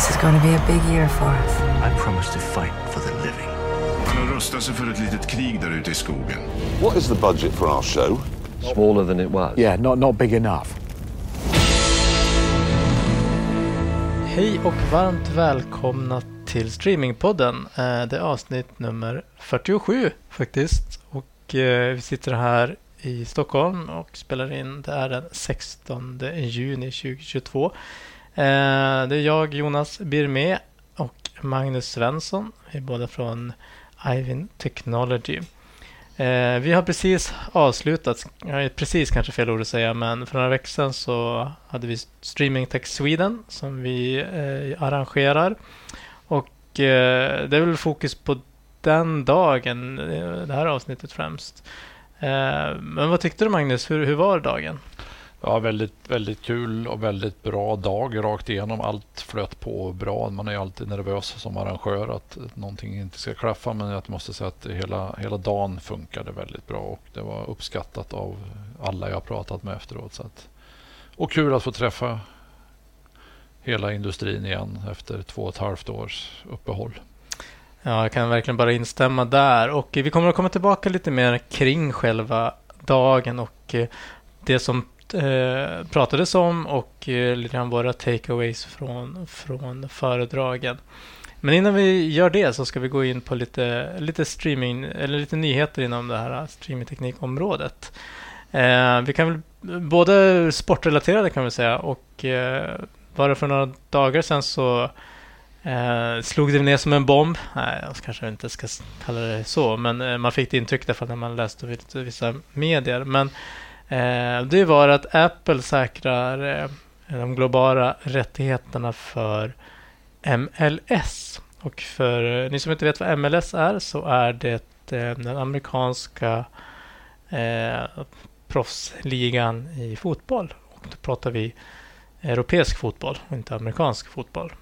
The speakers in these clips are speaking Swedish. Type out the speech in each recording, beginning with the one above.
This is going to be a big year for us. I promise to fight for the living. Han har rustat sig för ett litet krig där ute i skogen. What is the budget for our show? Smaller than it was. Yeah, not, not big enough. Hej och varmt välkomna till Streamingpodden. Eh, Det är avsnitt nummer 47 faktiskt. Och eh, vi sitter här i Stockholm och spelar in. Det är den 16 juni 2022. Eh, det är jag, Jonas Birmé och Magnus Svensson. Vi är båda från Ivin Technology. Eh, vi har precis avslutat, precis kanske fel ord att säga, men för några veckor sedan så hade vi Streaming Tech Sweden som vi eh, arrangerar. Och det är väl fokus på den dagen, det här avsnittet främst. Men vad tyckte du Magnus? Hur, hur var dagen? Ja, väldigt, väldigt kul och väldigt bra dag rakt igenom. Allt flöt på bra. Man är ju alltid nervös som arrangör att någonting inte ska klaffa. Men jag måste säga att hela, hela dagen funkade väldigt bra och det var uppskattat av alla jag pratat med efteråt. Så att, och kul att få träffa hela industrin igen efter två och ett halvt års uppehåll. Ja, jag kan verkligen bara instämma där. Och vi kommer att komma tillbaka lite mer kring själva dagen och eh, det som eh, pratades om och eh, lite grann våra takeaways från, från föredragen. Men innan vi gör det så ska vi gå in på lite, lite streaming eller lite nyheter inom det här streamingteknikområdet. Eh, vi kan väl både sportrelaterade kan vi säga och eh, bara för några dagar sedan så Eh, slog det ner som en bomb? Nej, jag kanske inte ska kalla det så, men eh, man fick det intryck därför när man läste vissa medier. Men Eh, det var att Apple säkrar eh, de globala rättigheterna för MLS. Och för eh, ni som inte vet vad MLS är så är det eh, den amerikanska eh, proffsligan i fotboll. Och då pratar vi europeisk fotboll och inte amerikansk fotboll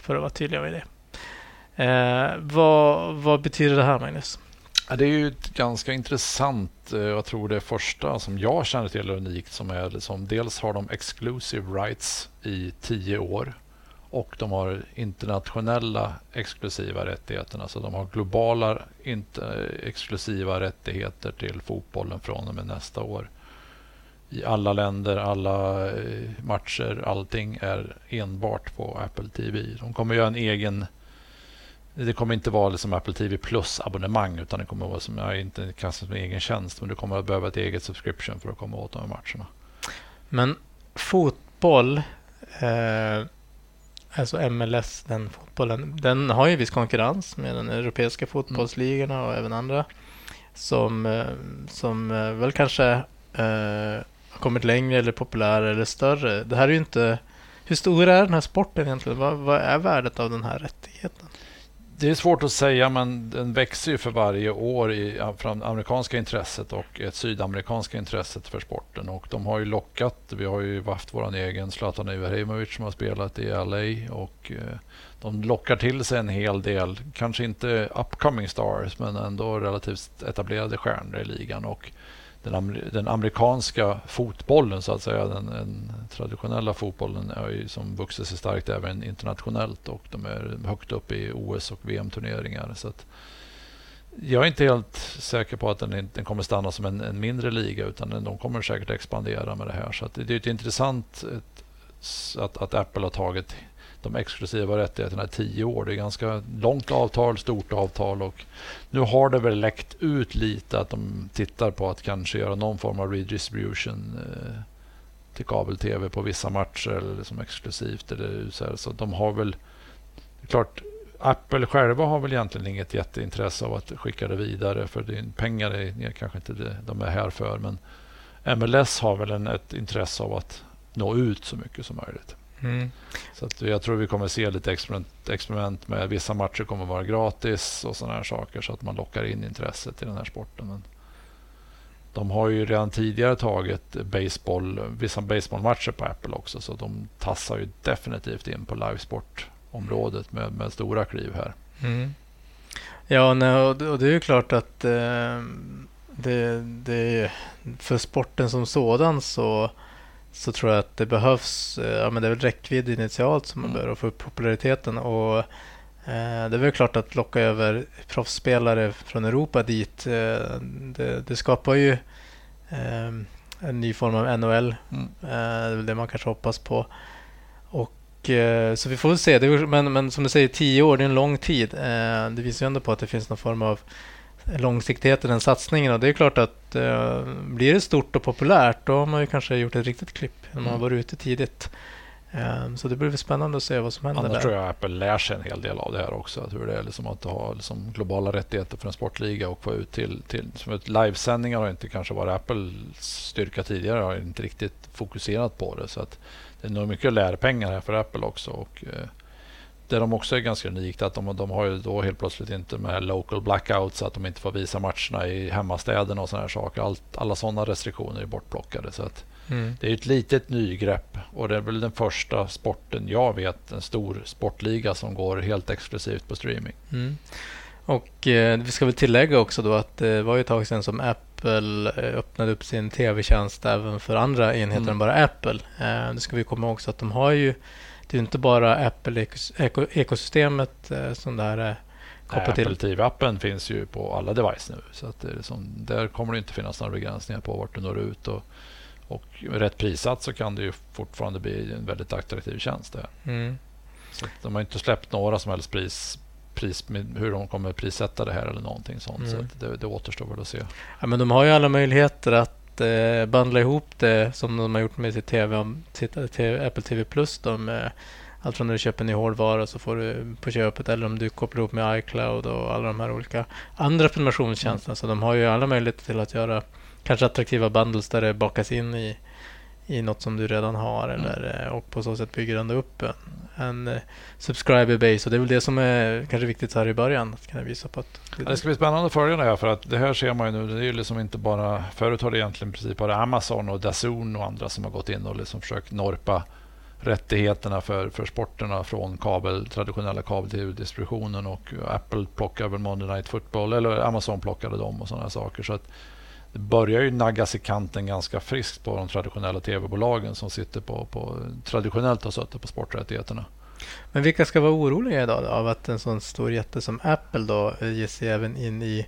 för att vara tydliga med det. Eh, vad, vad betyder det här Magnus? Ja, det är ju ganska intressant. Eh, jag tror det första som jag känner till är unikt som är liksom, dels har de exclusive rights i tio år och de har internationella exklusiva rättigheter. Alltså de har globala inte, eh, exklusiva rättigheter till fotbollen från och med nästa år. I alla länder, alla eh, matcher, allting är enbart på Apple TV. De kommer göra en egen det kommer inte vara liksom Apple TV Plus abonnemang utan det kommer vara som, ja, inte kanske som en egen tjänst men du kommer att behöva ett eget subscription för att komma åt de här matcherna. Men fotboll, eh, alltså MLS, den fotbollen, den har ju viss konkurrens med den europeiska fotbollsligorna och även andra som, eh, som eh, väl kanske eh, har kommit längre eller populärare eller större. Det här är ju inte... Hur stor är den här sporten egentligen? Vad, vad är värdet av den här rättigheten? Det är svårt att säga men den växer ju för varje år i från amerikanska intresset och ett sydamerikanska intresset för sporten. Och de har ju lockat, vi har ju haft vår egen Zlatan Ibrahimovic som har spelat i LA och eh, de lockar till sig en hel del, kanske inte upcoming stars men ändå relativt etablerade stjärnor i ligan. Och den, amer den, amerikanska fotbollen, så att säga, den, den traditionella fotbollen är ju, som vuxit sig starkt även internationellt och de är högt upp i OS och VM-turneringar. Så att jag är inte helt säker på att den, den kommer stanna som en, en, mindre liga utan de kommer säkert expandera med det här. Så det är ett intressant ett, att, att Apple har tagit de exklusiva rättigheterna i tio år. Det är ganska långt avtal, stort avtal och nu har det väl läckt ut lite att de tittar på att kanske göra någon form av redistribution eh, till kabel-tv på vissa matcher eller som exklusivt. Eller så, här. så de har väl... Det är klart, Apple själva har väl egentligen inget jätteintresse av att skicka det vidare för det, pengar är kanske inte det de är här för. Men MLS har väl en, ett intresse av att nå ut så mycket som möjligt. Mm. Så att jag tror vi kommer se lite experiment, experiment med vissa matcher kommer vara gratis och sådana här saker så att man lockar in intresset i den här sporten. Men de har ju redan tidigare tagit baseball, vissa baseballmatcher på Apple också så de tassar ju definitivt in på livesportområdet med, med stora kliv här. Mm. Ja, nej, och det är ju klart att eh, det, det, för sporten som sådan så så tror jag att det behövs, eh, ja men det är väl räckvidd initialt som man Mm. bör få upp populariteten och eh, det är väl klart att locka över proffsspelare från Europa dit, eh, det, det skapar ju eh, en ny form av NHL. Mm. Eh, det är väl det man kanske hoppas på. Och, eh, så vi får väl se. Men, men som du säger, tio år, det är en lång tid. Det visar ju ändå på att det finns någon form av långsiktighet i den satsningen. Och det är klart att eh, blir det stort och populärt, då har man ju kanske gjort ett riktigt klipp. När man har Mm. varit ute tidigt. Eh, så det blir spännande att se vad som händer Annars där. tror jag Apple lär sig en hel del av det här också. Att hur det är liksom att ha liksom globala rättigheter för en sportliga och få ut till, till som ett livesändningar har inte kanske varit Apples styrka tidigare. Har inte riktigt fokuserat på det. Så att det är nog mycket lärpengar här för Apple också. Och, eh, det de också är ganska unikt att de, de har ju då helt plötsligt inte med local blackouts så att de inte får visa matcherna i hemmastäderna och sådana här saker. Allt, alla sådana restriktioner är bortplockade. Så att Mm. det är ett litet nygrepp och det är väl den första sporten jag vet, en stor sportliga som går helt exklusivt på streaming. Mm. Och eh, vi ska väl tillägga också då att det var ju ett tag sedan som Apple eh, öppnade upp sin tv-tjänst även för andra enheter Mm. än bara Apple. Eh, det ska vi komma ihåg så att de har ju, det är inte bara Apple-ekosystemet eh, som det här är kopplat Apple till. TV-appen finns ju på alla device nu. Så att som, där kommer det inte finnas några begränsningar på vart du når ut. Och, och rätt prissatt så kan det ju fortfarande bli en väldigt attraktiv tjänst. Där. Mm. Så de har inte släppt några som helst pris, pris hur de kommer prissätta det här eller någonting sånt. Mm. Så det, det återstår väl att se. Ja, men de har ju alla möjligheter att eh, bandla ihop det som de har gjort med sitt, TV, sitt TV, Apple TV Plus. Då, med allt från när du köper en ny hårdvara så får du på köpet eller om du kopplar ihop med iCloud och alla de här olika andra prenumerationstjänsterna. Så de har ju alla möjligheter till att göra kanske attraktiva bundles där det bakas in i, i något som du redan har eller, eh, och på så sätt bygger ändå upp en, en eh, subscriber base. Och det är väl det som är kanske viktigt här i början. Att kunna visa på att Ja, det ska bli spännande att följa det här för att det här ser man ju nu. Det är ju liksom inte bara förut har det egentligen i princip bara Amazon och Dazon och andra som har gått in och liksom försökt norpa rättigheterna för, för sporterna från kabel, traditionella kabel-tv-distributionen och Apple plockar väl Monday Night Football eller Amazon plockade dem och sådana saker. Så att det börjar ju naggas i kanten ganska friskt på de traditionella tv-bolagen som sitter på, på traditionellt har suttit på sporträttigheterna. Men vilka ska vara oroliga idag då, av att en sån stor jätte som Apple då eh, ger sig även in i,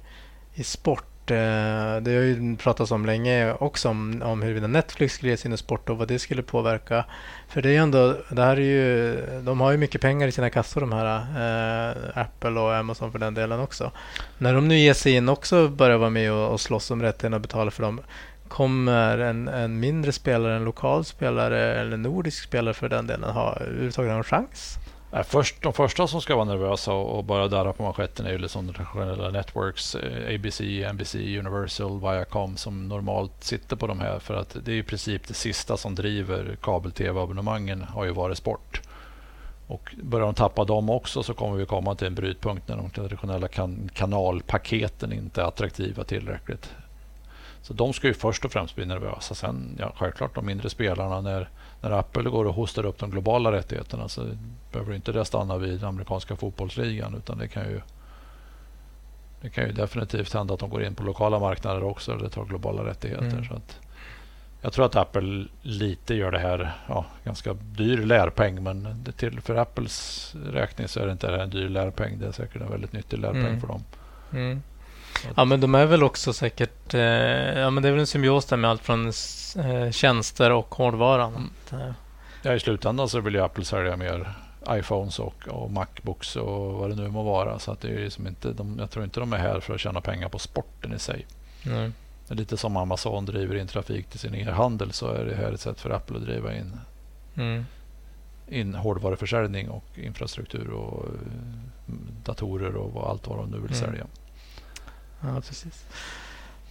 i sport? Eh, det har ju pratats om länge också om, om huruvida Netflix skulle ge sig in i sport och vad det skulle påverka. För det är ju ändå, det här är ju, de har ju mycket pengar i sina kassor de här eh, Apple och Amazon för den delen också. När de nu ger sig in också börjar vara med och, och slåss om rätten att betala för dem Kommer en, en mindre spelare, en lokal spelare eller en nordisk spelare för den delen ha överhuvudtaget någon chans? Nej, först, de första som ska vara nervösa och, bara darra på manschetten är ju liksom de traditionella networks, eh, ABC, NBC, Universal, Viacom som normalt sitter på de här för att det är i princip det sista som driver kabel-tv-abonnemangen har ju varit sport. Och börjar de tappa dem också så kommer vi komma till en brytpunkt när de traditionella kan, kanalpaketen inte är attraktiva tillräckligt. Så de ska ju först och främst bli nervösa. Sen, ja, självklart de mindre spelarna när när Apple går och hostar upp de globala rättigheterna så behöver inte det stanna vid amerikanska fotbollsligan utan det kan ju det kan ju definitivt hända att de går in på lokala marknader också eller tar globala rättigheter. Mm. Så att jag tror att Apple lite gör det här, ja, ganska dyr lärpeng men det till, för Apples räkning så är det inte en dyr lärpeng. Det är säkert en väldigt nyttig lärpeng Mm. för dem. Mm. Ja, men de är väl också säkert... Eh, ja, men det är väl en symbios där med allt från eh, tjänster och hårdvaran. Mm. Eh, Ja, I slutändan så vill ju Apple sälja mer iPhones och, och Macbooks och vad det nu må vara. Så att det är ju som inte, de, jag tror inte de är här för att tjäna pengar på sporten i sig. nej. Lite som Amazon driver in trafik till sin e-handel så är det här ett sätt för Apple att driva in, Mm. in hårdvaruförsäljning och infrastruktur och eh, datorer och allt vad de nu vill Mm. sälja. Ja, precis.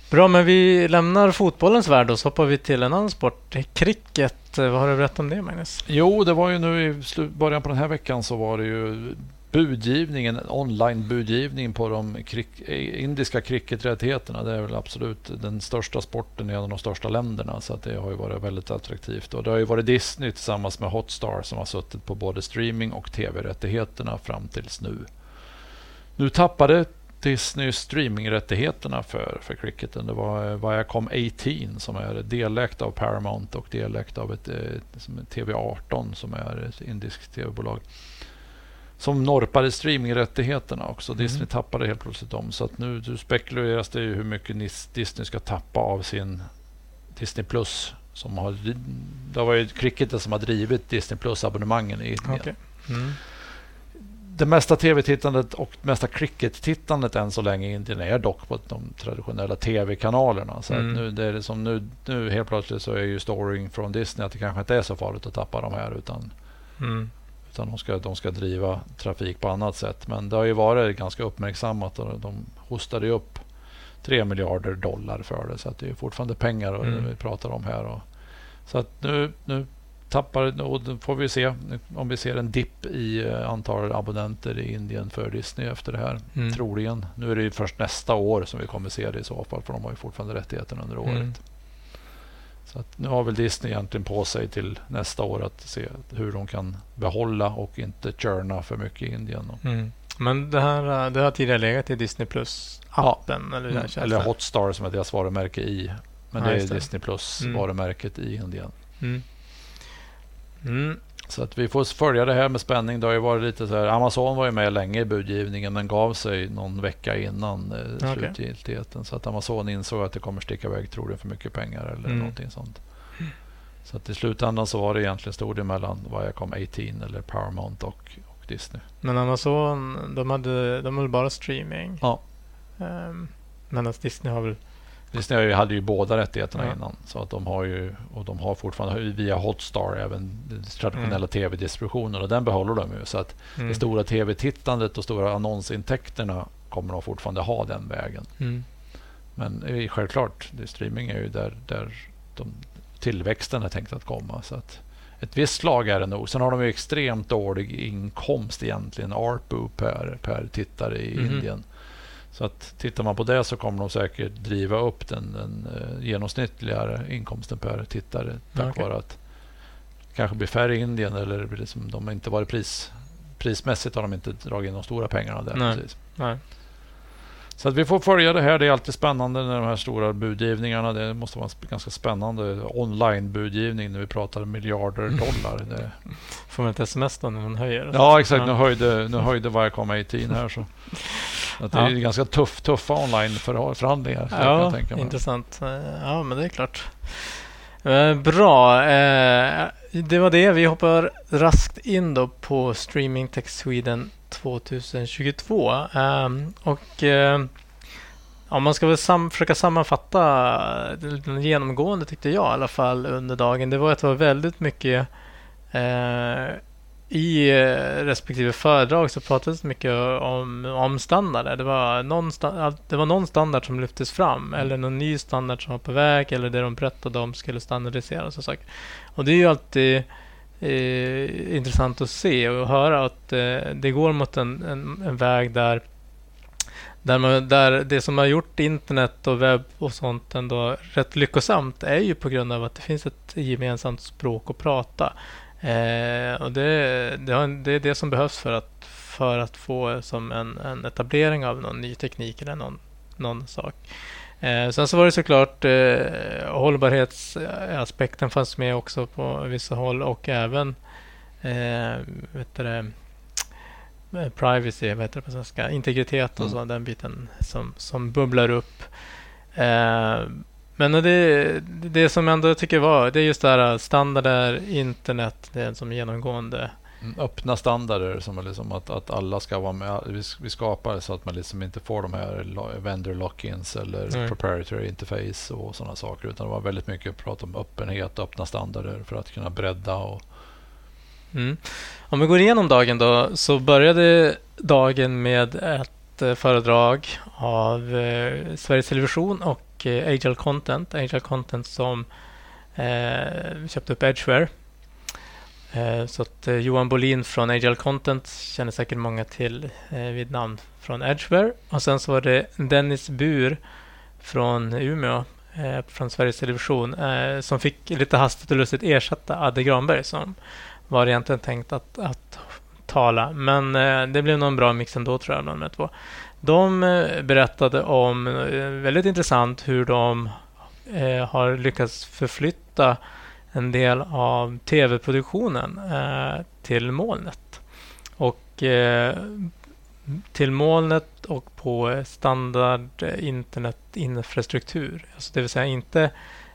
Bra, men vi lämnar fotbollens värld och så hoppar vi till en annan sport. Cricket. Vad har du berättat om det, Magnus? Jo, det var ju nu i början på den här veckan så var det ju budgivningen, online-budgivningen på de krik- eh, indiska cricketrättigheterna. Det är väl absolut den största sporten i en av de största länderna så att det har ju varit väldigt attraktivt. Och det har ju varit Disney tillsammans med Hotstar som har suttit på både streaming och tv-rättigheterna fram tills nu. Nu tappade Disney streamingrättigheterna för, för cricketen. Det var Viacom 18 som är delägt av Paramount och delägt av ett, ett TV18 som är ett indiskt tv-bolag. Som norpade streamingrättigheterna också. Mm. Disney tappade helt plötsligt dem. Så att nu, nu spekuleras det ju hur mycket Disney ska tappa av sin Disney Plus. Som har, det var ju cricketen som har drivit Disney Plus-abonnemangen i Indien. Okay. Mm det mesta tv-tittandet och mesta cricket-tittandet än så länge i Indien är dock på de traditionella tv-kanalerna. Så mm. nu, det är som nu, nu helt plötsligt så är ju storyn från Disney att det kanske inte är så farligt att tappa de här utan, mm. utan de, ska, de ska driva trafik på annat sätt. Men det har ju varit ganska uppmärksammat och de hostade upp 3 miljarder dollar för det. Så det är fortfarande pengar mm. vi pratar om här. Och, så att nu, nu tappar, och då får vi se om vi ser en dipp i eh, antal abonnenter i Indien för Disney efter det här. Mm. Troligen. Nu är det först nästa år som vi kommer se det i så fall, för de har ju fortfarande rättigheten under året. Mm. Så nu har väl Disney egentligen på sig till nästa år att se hur de kan behålla och inte churna för mycket i Indien. Mm. Men det här eh, det har tidigare legat i Disney Plus-appen? Ja. Eller, mm. eller Hotstar som är deras varumärke i. Men ja, det är Disney Plus-varumärket mm. i Indien. Mm. Så att vi får följa det här med spänning. Det har ju varit lite så här, Amazon var ju med länge i budgivningen men gav sig någon vecka innan eh, okay. slutgiltigheten. Så att Amazon insåg att det kommer sticka iväg troligen för mycket pengar eller mm. någonting sånt. Så att i slutändan så var det egentligen stor del mellan Viacom 18 eller Paramount och, och Disney. Men Amazon, de hade, de hade bara streaming. Ja. Um, medan Disney har väl Disney hade ju båda rättigheterna ja. innan. Så att de har ju, och de har fortfarande via Hotstar även den traditionella mm. tv-distributionen och den behåller de ju. Så att mm. det stora tv-tittandet och stora annonsintäkterna kommer de fortfarande ha den vägen. Mm. Men självklart, det, streaming är ju där, där de, tillväxten är tänkt att komma. Så att ett visst slag är det nog. Sen har de ju extremt dålig inkomst egentligen, ARPU per, per tittare i mm. Indien. Så att tittar man på det så kommer de säkert driva upp den, den uh, genomsnittliga inkomsten per tittare tack okay. vare att det kanske blir färre i Indien eller liksom, de inte varit pris, prismässigt har de inte dragit in de stora pengarna där. Nej. Precis. Nej. Så att vi får följa det här. Det är alltid spännande med de här stora budgivningarna. Det måste vara ganska spännande online-budgivning när vi pratar miljarder dollar. Det... Får man ett sms då när man höjer? Ja, exakt. Nu höjde, nu höjde Viacom 18 här. Så. Att det ja. är ganska tuff, tuffa online-förhandlingar. Ja, intressant. Ja, men det är klart. Eh, bra. Eh, det var det. Vi hoppar raskt in då på Streaming Tech Sweden 2022. Ehm, och eh, ja, man ska väl sam försöka sammanfatta den genomgående tyckte jag i alla fall under dagen. Det var att det var väldigt mycket i eh, respektive föredrag så pratades mycket om, om standarder. Det var, någon det var någon standard som lyftes fram eller någon ny standard som var på väg eller det de berättade om skulle standardiseras och saker. Och det är ju alltid eh, intressant att se och höra att eh, det går mot en, en, en väg där där, man, där det som har gjort internet och webb och sånt ändå rätt lyckosamt är ju på grund av att det finns ett gemensamt språk att prata. Eh, och det, det, har, det, är det som behövs för att, för att få som en, en etablering av någon ny teknik eller någon, någon sak. Eh, sen så var det såklart eh, hållbarhetsaspekten fanns med också på vissa håll och även eh, vet det, eh, privacy, vad heter det på svenska? Integritet och mm. så, den biten som, som bubblar upp. Eh, men det, det som jag ändå tycker var, det är just det här standarder, internet, det är som genomgående. Mm, öppna standarder som är liksom att, att alla ska vara med. Vi, vi skapar så att man liksom inte får de här vendor lock-ins eller mm. proprietary interface och sådana saker. Utan det var väldigt mycket prat om öppenhet och öppna standarder för att kunna bredda. Och... Mm. Om vi går igenom dagen då så började dagen med ett eh, föredrag av eh, Sveriges Television och och eh, Agile Content. Agile Content som eh, köpte upp Edgeware. Eh, så att eh, Johan Bolin från Agile Content känner säkert många till eh, vid namn från Edgeware. Och sen så var det Dennis Bur från Umeå eh, från Sveriges Television eh, som fick lite hastigt och lustigt ersätta Adde Granberg som var egentligen tänkt att, att tala. Men eh, det blev nog en bra mix ändå tror jag, bland de två. De eh, berättade om, eh, väldigt intressant, hur de eh, har lyckats förflytta en del av tv-produktionen eh, till molnet. Och eh, till molnet och på standard eh, internetinfrastruktur. Alltså det vill säga inte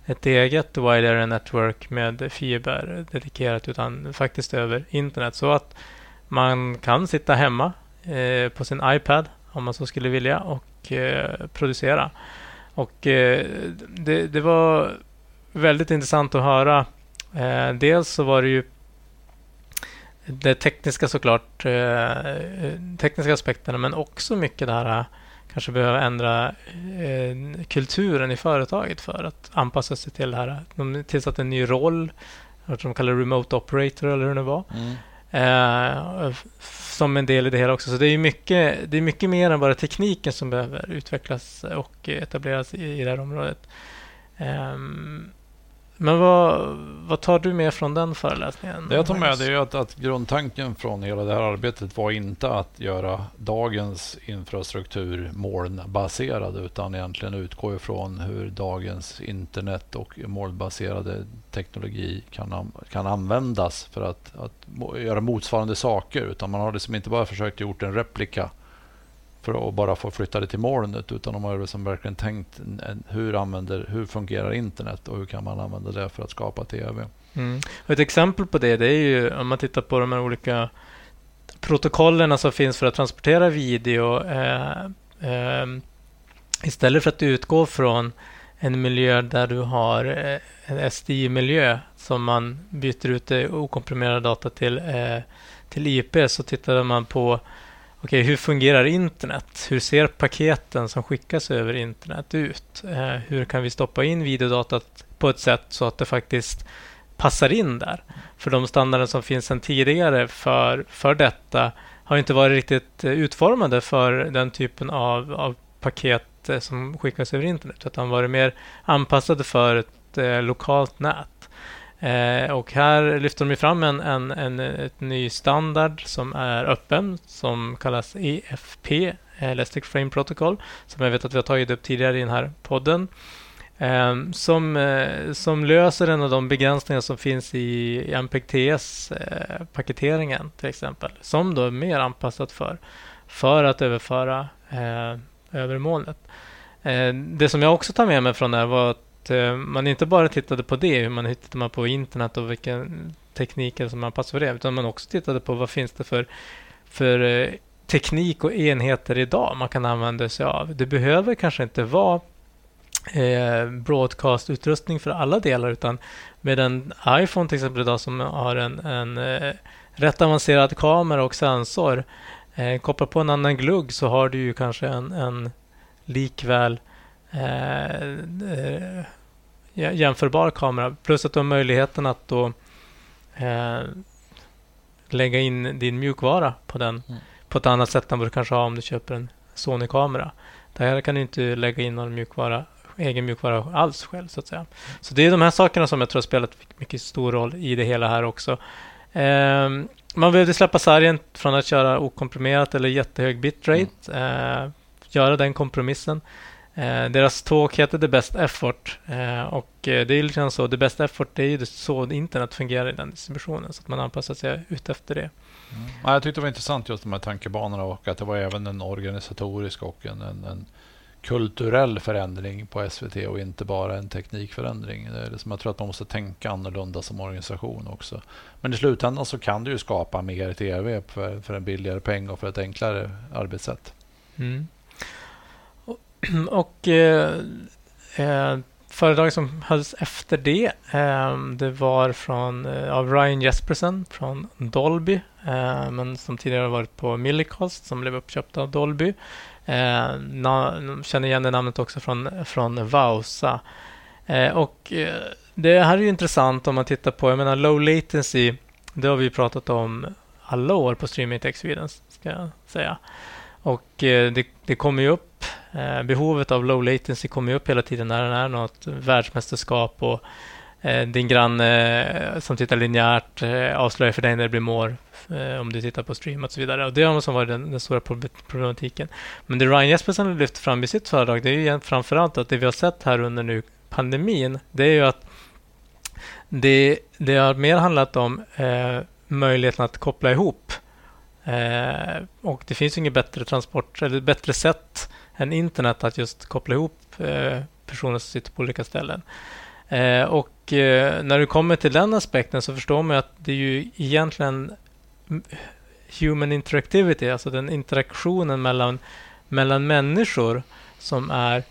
ett eget wide area network med fiber dedikerat utan faktiskt över internet. Så att man kan sitta hemma eh, på sin iPad om man så skulle vilja och eh, producera. Och eh, det, det, var väldigt intressant att höra. Eh, dels så var det ju det tekniska såklart, eh, tekniska aspekterna men också mycket det här kanske behöver ändra eh, kulturen i företaget för att anpassa sig till det här. De tillsatte en ny roll, som de kallar remote operator eller hur det var. Mm. Som en del i det hela också. Så det är mycket, det är mycket mer än bara tekniken som behöver utvecklas och etableras i, i det här området. Um, men vad, vad tar du med från den föreläsningen? Det jag tar med är att, att grundtanken från hela det här arbetet var inte att göra dagens infrastruktur molnbaserad utan egentligen utgå ifrån hur dagens internet och molnbaserade teknologi kan, kan användas för att, att göra motsvarande saker. Utan man har liksom inte bara försökt gjort en replika för att bara få flytta det till molnet utan de har liksom verkligen tänkt hur, använder, hur fungerar internet och hur kan man använda det för att skapa tv. Mm. ett exempel på det, det är ju om man tittar på de här olika protokollen som finns för att transportera video. Eh, eh, istället för att utgå från en miljö där du har eh, en SDI-miljö som man byter ut okomprimerad data till, eh, till IP så tittade man på Okej, hur fungerar internet? Hur ser paketen som skickas över internet ut? Eh, hur kan vi stoppa in videodatat på ett sätt så att det faktiskt passar in där? För de standarder som finns sedan tidigare för, för detta har inte varit riktigt eh, utformade för den typen av, av paket eh, som skickas över internet utan varit mer anpassade för ett eh, lokalt nät. Eh, och här lyfter de fram en, en, en ett ny standard som är öppen som kallas EFP, Elastic Frame Protocol, som jag vet att vi har tagit upp tidigare i den här podden. Eh, som, eh, som löser en av de begränsningar som finns i, i MPTS-paketeringen eh, till exempel. Som då är mer anpassat för, för att överföra eh, över molnet. Eh, det som jag också tar med mig från det här var att Eh, man inte bara tittade på det, hur man hittade man på internet och vilka tekniker som man passade för det, utan man också tittade på vad finns det för, för eh, teknik och enheter idag man kan använda sig av. Det behöver kanske inte vara eh, för alla delar, utan med en iPhone till exempel idag som har en, en eh, rätt avancerad kamera och sensor, eh, kopplar på en annan glugg så har du ju kanske en, en likväl Eh, eh, jämförbar kamera. Plus att du har möjligheten att då eh, lägga in din mjukvara på den mm. på ett annat sätt än vad du kanske har om du köper en Sony-kamera. Där kan du inte lägga in någon mjukvara, egen mjukvara alls själv. så att säga. Så det är de här sakerna som jag tror har spelat mycket stor roll i det hela här också. Eh, man behövde släppa sargen från att köra okomprimerat eller jättehög bitrate. Mm. Eh, göra den kompromissen. Eh, deras talk heter The Best Effort eh, och eh, det är liksom så, The Best Effort det är ju så internet fungerar i den distributionen så att man anpassar sig ut efter det. Mm. Ja, jag tyckte det var intressant just de här tankebanorna och att det var även en organisatorisk och en, en, en kulturell förändring på SVT och inte bara en teknikförändring. Det är liksom, jag tror att man måste tänka annorlunda som organisation också. Men i slutändan så kan du ju skapa mer tv för, för en billigare peng och för ett enklare arbetssätt. Mm. och eh, eh, föredrag som hölls efter det, eh, det var från, eh, av Ryan Jespersen från Dolby, eh, men som tidigare varit på Millicost som blev uppköpt av Dolby. Eh, na, känner igen det namnet också från, från Vausa. Eh, och eh, det här är ju intressant om man tittar på, jag menar low latency, det har vi pratat om alla år på Streaming Tech Sweden, ska jag säga. Och eh, det, det kommer ju upp Eh, behovet av low latency kommer upp hela tiden när det är något världsmästerskap och eh, din granne eh, som tittar linjärt avslöjar för dig när det blir mål om du tittar på stream och så vidare. Och det har som varit den, den stora problematiken. Men det Ryan Jespersen lyfter fram i sitt föredrag, det är ju framförallt att det vi har sett här under nu pandemin, det är ju att det, det har mer handlat om eh, möjligheten att koppla ihop. Eh, och det finns inget bättre transport eller bättre sätt än internet att just koppla ihop eh, personer som sitter på olika ställen. Eh, och eh, när du kommer till den aspekten så förstår man att det är ju egentligen human interactivity, alltså den interaktionen mellan, mellan människor som är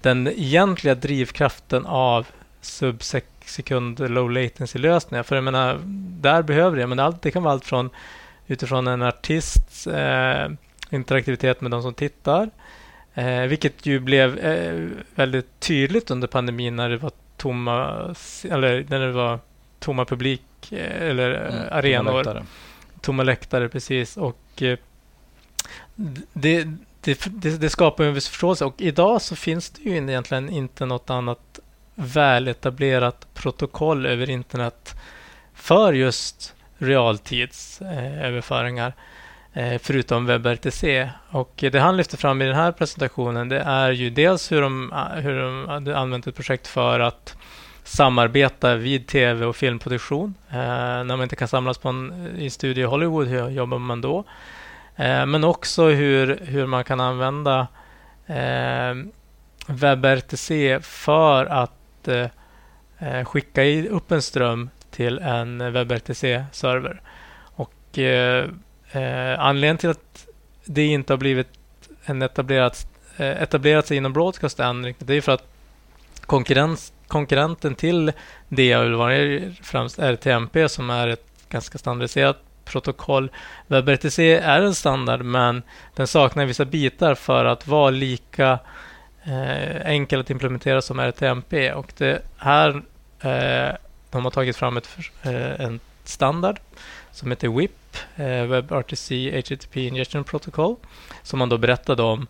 den egentliga drivkraften av subsekund low latency-lösningar. För jag menar, där behöver det, men allt, det kan vara allt från utifrån en artists eh, interaktivitet med de som tittar, eh, vilket ju blev eh, väldigt tydligt under pandemin när det var tomma, eller när det var tomma publik eh, eller mm, arenor. Tomma läktare. tomma läktare, precis. Och eh, det, det, det, det, skapar en viss förståelse och idag så finns det ju egentligen inte något annat väletablerat protokoll över internet för just realtidsöverföringar eh, Eh, förutom WebRTC. Och det han lyfter fram i den här presentationen det är ju dels hur de, ah, hur de hade använt ett projekt för att samarbeta vid tv och filmproduktion. Eh, när man inte kan samlas på en, i studio i Hollywood, hur jobbar man då? Eh, men också hur, hur man kan använda eh, WebRTC för att eh, eh skicka upp en ström till en WebRTC-server. Och eh, eh, anledningen till att det inte har blivit en etablerat, eh, etablerat sig inom broadcast än, det är för att konkurrens, konkurrenten till det har varit främst RTMP som är ett ganska standardiserat protokoll. WebRTC är en standard men den saknar vissa bitar för att vara lika eh, enkel att implementera som RTMP. Och det här eh, de har tagit fram ett, eh, en standard som heter WIP, eh, WebRTC HTTP Ingestion Protocol, som man då berättade om.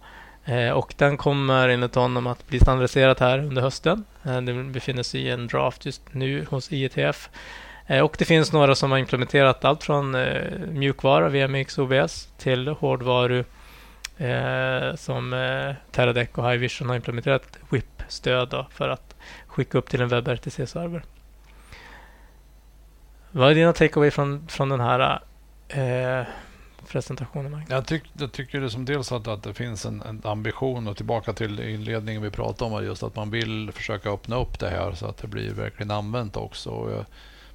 Eh, och den kommer enligt honom att bli standardiserad här under hösten. Eh, den befinner sig i en draft just nu hos IETF. Eh, och det finns några som har implementerat allt från eh, mjukvara, VMX OBS, till hårdvaru som Teradec och Hivision har implementerat WIP-stöd för att skicka upp till en WebRTC-server. Vad är dina takeaway från, från den här eh, presentationen? Jag, tyck, jag tycker det som dels att, att det finns en, en, ambition och tillbaka till inledningen vi pratade om just att man vill försöka öppna upp det här så att det blir verkligen använt också. Jag,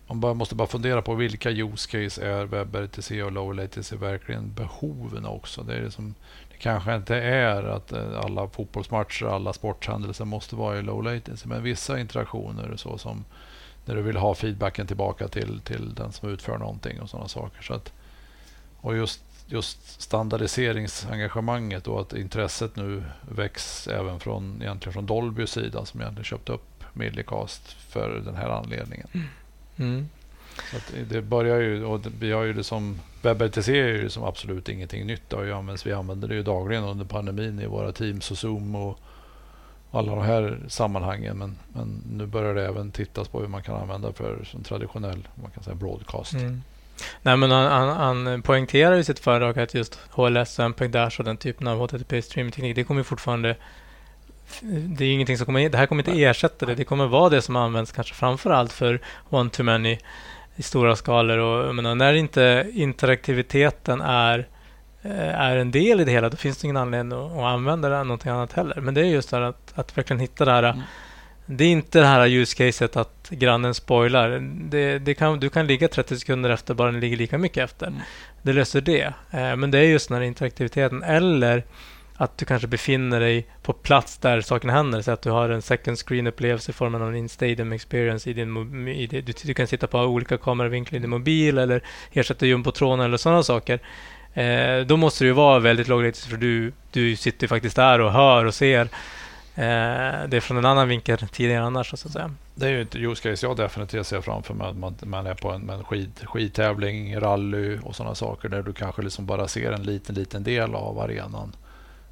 man bara, måste bara fundera på vilka use case är WebRTC och low latency verkligen behoven också. Det, är liksom, det kanske inte är att eh, alla fotbollsmatcher, alla sporthändelser måste vara i low latency, men vissa interaktioner så som när du vill ha feedbacken tillbaka till, till den som utför någonting och sådana saker. Så att, och just, just standardiseringsengagemanget och att intresset nu väcks även från, egentligen från Dolbys sida som egentligen köpt upp Millicast för den här anledningen. Mm. mm. Så det börjar ju, och vi har ju det som WebRTC är ju som absolut ingenting nytt. Det har ju använts, vi använder det ju dagligen under pandemin i våra Teams och Zoom och alla de här sammanhangen. Men, men nu börjar det även tittas på hur man kan använda för som traditionell man kan säga broadcast. Mm. Nej, men han, han, han poängterar i sitt föredrag att just HLS, MPEG Dash och den typen av HTTP streamingteknik, det kommer fortfarande det är ingenting som kommer, det här kommer inte ersätta det. Det kommer vara det som används kanske framför allt för one-to-many i stora skalor. Och, menar, när inte interaktiviteten är Eh, är en del i det hela, då finns det ingen anledning att, använda det någonting annat heller. Men det är just det att, att verkligen hitta det här. Mm. Det är inte det här use caset att grannen spoilar. Det, det kan, du kan ligga 30 sekunder efter bara den ligger lika mycket efter. Mm. Det löser det. Eh, men det är just den här interaktiviteten. Eller att du kanske befinner dig på plats där sakerna händer. Så att du har en second screen-upplevelse i form av en in-stadium experience. I din, i det, du, du, kan sitta på olika kameravinklar i din mobil eller ersätta jumbotronen eller sådana saker. Eh, då måste det ju vara väldigt låglatency för du, du sitter faktiskt där och hör och ser eh, det från en annan vinkel tidigare annars. Så att säga. Det är ju inte use case jag definitivt ser framför mig. Man, man är på en, en skid, skidtävling, rally och sådana saker där du kanske liksom bara ser en liten, liten del av arenan.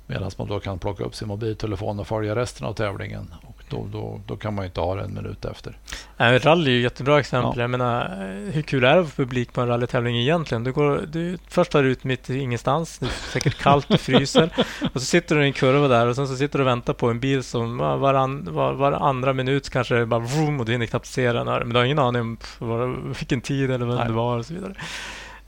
Medan man då kan plocka upp sin mobiltelefon och följa resten av tävlingen. Och då, då, då kan man inte ha det en minut efter. Äh, rally är ju ett jättebra exempel. Ja. Jag menar, hur kul är det för publik på en rallytävling egentligen? Du går, du, först tar du ut mitt ingenstans. Det är säkert kallt, du fryser. och så sitter du i en kurva där och sen så sitter du och väntar på en bil som varann, var, var andra minut kanske bara vroom och du hinner knappt se den. Men du har ingen aning om vilken tid eller vem Nej. det var och så vidare.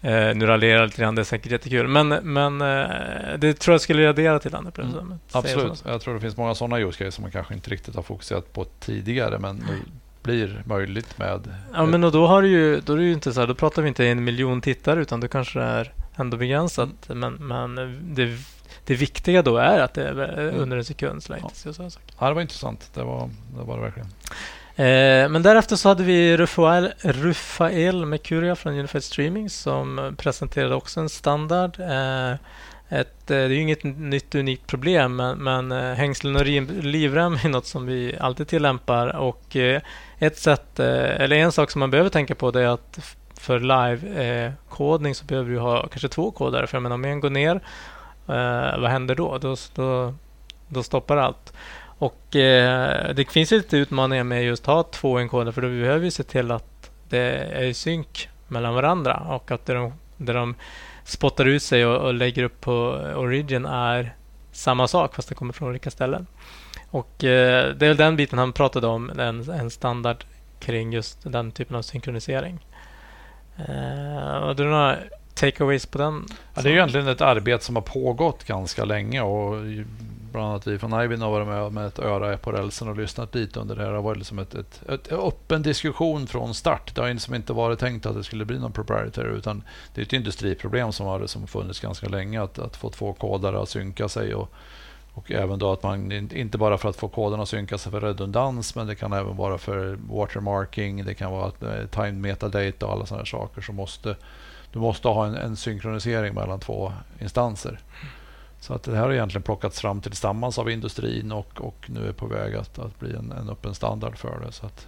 Eh, nu raljerar jag lite grann, det är säkert jättekul. Men, men eh, det tror jag skulle addera till andra mm. Absolut. Jag tror det finns många sådana use som man kanske inte riktigt har fokuserat på tidigare, men nu blir möjligt med... Ja, men och då, har ju, då är det ju inte så här, då pratar vi inte en miljon tittare, utan det kanske är ändå begränsat. Mm. Men, men det, det viktiga då är att det är mm. under en sekund. Ja. ja, det var intressant. Det var det, var det verkligen. Eh, men därefter så hade vi Rufael, Rufael Mercuria från Unified Streaming som presenterade också en standard. Eh, ett, eh, det är ju inget nytt unikt problem men, men hängslen och livrem är något som vi alltid tillämpar. Och ett sätt, eller en sak som man behöver tänka på det är att för live-kodning så behöver du ha kanske två kodare. För jag menar, om en går ner, vad händer då? Då, då, då stoppar allt. Och eh, Det finns lite utmaningar med just att ha två enkoder för då behöver vi se till att det är i synk mellan varandra och att det de, det de spottar ut sig och, och, lägger upp på Origin är samma sak fast det kommer från olika ställen. Och eh, Det är den biten han pratade om, en, en standard kring just den typen av synkronisering. Eh, och du några takeaways på den? Ja, det är egentligen ett arbete som har pågått ganska länge och bland annat vi från Ivin har varit med med ett öra på rälsen och lyssnat lite under det här. Det har varit liksom ett, ett, ett öppen diskussion från start. Det har liksom inte varit tänkt att det skulle bli någon proprietary utan det är ett industriproblem som har som funnits ganska länge att, att få två kodare att synka sig och, och även då att man inte bara för att få koderna att synka sig för redundans men det kan även vara för watermarking, det kan vara eh, time timed metadata och alla sådana saker som måste du måste ha en, en synkronisering mellan två instanser. Så att det här har egentligen plockats fram tillsammans av industrin och, och nu är på väg att, att bli en, en öppen standard för det. Så att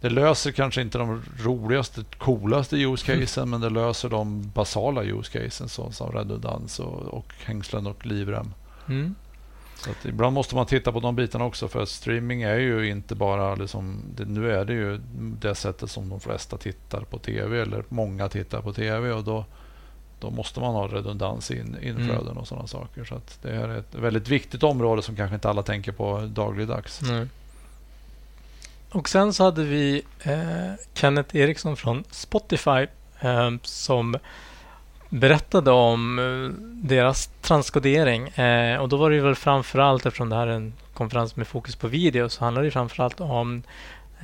det löser kanske inte de roligaste, coolaste use casen mm. men det löser de basala use casen så, som redundans och, och hängslen och livrem. Mm. Så att ibland måste man titta på de bitarna också för streaming är ju inte bara liksom, det, nu är det ju det sättet som de flesta tittar på tv eller många tittar på tv och då då måste man ha redundans i in, inflöden mm. och sådana saker. Så det är ett väldigt viktigt område som kanske inte alla tänker på dagligdags. Nej. Och sen så hade vi eh, Kenneth Eriksson från Spotify eh, som berättade om eh, deras transkodering. Eh, och då var det väl framförallt, eftersom det här är en konferens med fokus på video, så handlar det framförallt om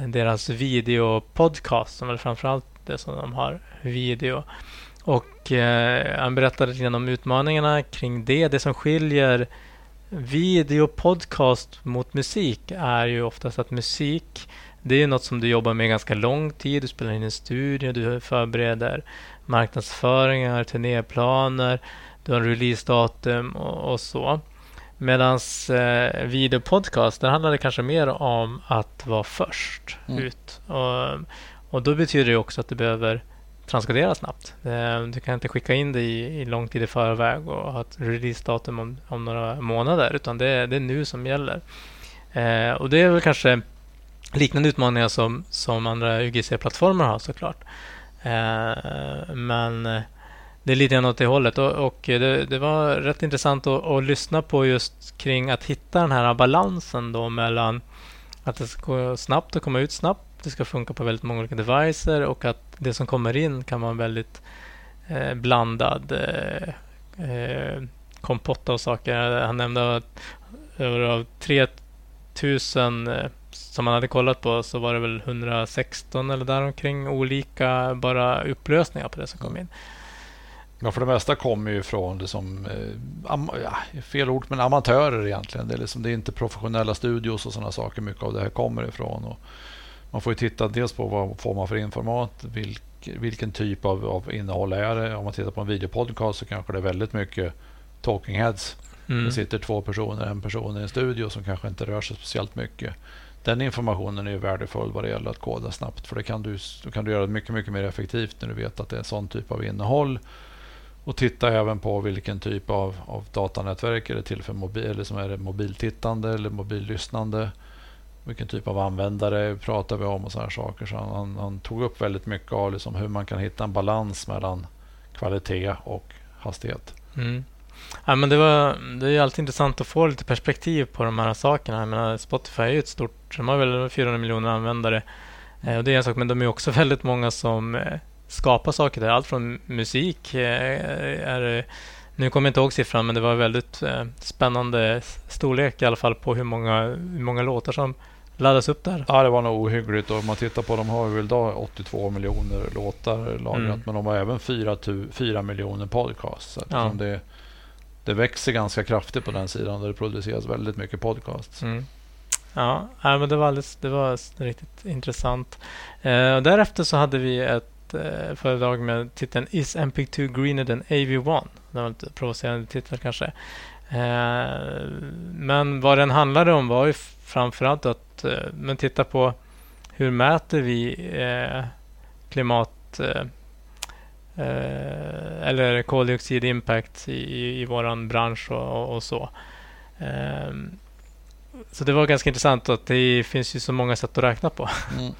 deras videopodcast, som är framförallt det som de har video. Och eh, han berättade lite om utmaningarna kring det. Det som skiljer video podcast mot musik är ju oftast att musik det är något som du jobbar med ganska lång tid. Du spelar in en studio, du förbereder marknadsföringar, turnéplaner, du har releasedatum och, och så. Medan eh, videopodcast, där handlar det kanske mer om att vara först mm. ut. Och, och då betyder det också att du behöver transkodera snabbt. Eh, du kan inte skicka in det i, i lång tid i förväg och ha ett releasedatum om, om några månader, utan det, det är nu som gäller. Eh, och det är väl kanske liknande utmaningar som, som andra UGC-plattformar har såklart. Eh, men eh, det är lite grann åt det hållet. Och, och det, det, var rätt intressant att, att, lyssna på just kring att hitta den här balansen då mellan att det ska gå snabbt och komma ut snabbt det ska funka på väldigt många olika devices och att det som kommer in kan vara en väldigt eh, blandad eh, eh kompott av saker. Han nämnde att av 3000 eh, som man hade kollat på så var det väl 116 eller däromkring olika bara upplösningar på det som kom in. Ja, för det mesta kommer ju från liksom, am, ja, fel ord, men amatörer egentligen. Det är, liksom, det är inte professionella studios och sådana saker mycket av det här kommer ifrån. Och man får titta dels på vad får man för informat, vilk, vilken typ av, av innehåll är det. Om man tittar på en videopodcast så kanske det är väldigt mycket talking heads. Mm. Det sitter två personer, en person i en studio som kanske inte rör sig speciellt mycket. Den informationen är värdefull vad det gäller att koda snabbt. För det kan du, då kan du göra det mycket, mycket mer effektivt när du vet att det är en sån typ av innehåll. Och titta även på vilken typ av, av datanätverk är det till för mobil, eller som är det mobiltittande eller mobillyssnande vilken typ av användare pratar vi om och sådana saker. Så han, han, han, tog upp väldigt mycket av liksom hur man kan hitta en balans mellan kvalitet och hastighet. Mm. Ja, men det, var, det är alltid intressant att få lite perspektiv på de här sakerna. Jag menar, Spotify är ju ett stort, de har väl 400 miljoner användare. Eh, och det är en sak, men de är också väldigt många som eh, skapar saker där. Allt från musik eh, är nu kommer jag inte ihåg siffran, men det var väldigt eh, spännande storlek i alla fall på hur många, hur många låtar som laddas upp där. Ja, det var nog ohyggligt. Och om man tittar på, de har väl idag 82 miljoner låtar lagrat, mm. men de har även 4, 4 miljoner podcasts. Ja. Det, det växer ganska kraftigt på den sidan där det produceras väldigt mycket podcasts. Mm. Ja, men det var, alldeles, det var riktigt intressant. Eh, och därefter så hade vi ett eh, föredrag med titeln Is MP2 greener than AV1? Det var lite provocerande titel kanske. Eh, men vad den handlade om var ju framförallt att eh, men titta på hur mäter vi eh, klimat eh, eh eller koldioxid impact i, i vår bransch och, och så. Eh, så det var ganska intressant att det finns ju så många sätt att räkna på. Mm.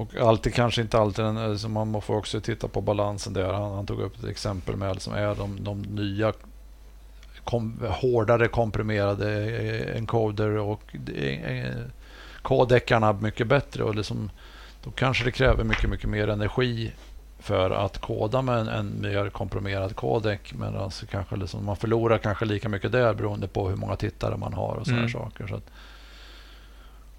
Och alltid kanske inte alltid, alltså man får också titta på balansen där. Han, han tog upp ett exempel med som är de, de nya kom, hårdare komprimerade eh, encoder och eh, kodekarna mycket bättre. Och liksom, då kanske det kräver mycket, mycket mer energi för att koda med en, en mer komprimerad kodek. Men alltså kanske liksom, man förlorar kanske lika mycket där beroende på hur många tittare man har och sådana mm. saker. Så att,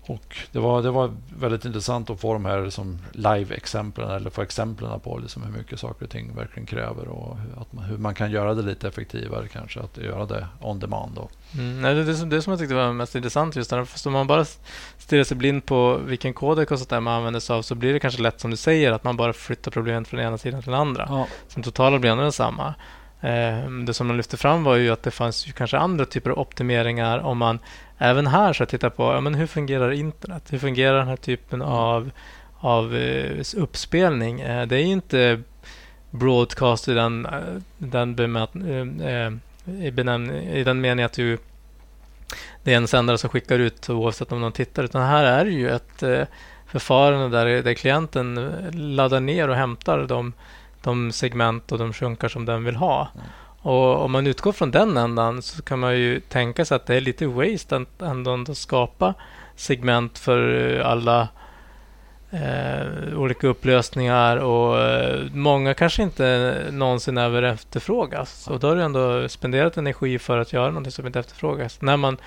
och det, var, det var väldigt intressant att få de här liksom live-exemplen eller få exemplen på liksom hur mycket saker och ting verkligen kräver och hur, man, hur man kan göra det lite effektivare kanske, att göra det on demand. Då. Mm, nej, det, det, det som jag tyckte var mest intressant just för om man bara stirrar sig blind på vilken kodek och sånt där man använder sig av så blir det kanske lätt som du säger att man bara flyttar problemet från ena sidan till den andra. Ja. Sen totala blir ändå densamma. Eh, det som de lyfte fram var ju att det fanns ju kanske andra typer av optimeringar om man även här så titta på ja, men hur fungerar internet? Hur fungerar den här typen mm. av, av uh, uppspelning? Uh, det är inte broadcast i den, den, bemät, i, benämn, i den meningen att du, det är en sändare som skickar ut oavsett om någon tittar. Utan här är det ju ett förfarande där, där klienten laddar ner och hämtar de, de segment och de sjunkar som den vill ha. Mm. Och om man utgår från den ändan så kan man ju tänka sig att det är lite waste att ändå att skapa segment för alla eh, olika upplösningar och eh, många kanske inte någonsin över efterfrågas. Och då har du ändå spenderat energi för att göra något som inte efterfrågas. När man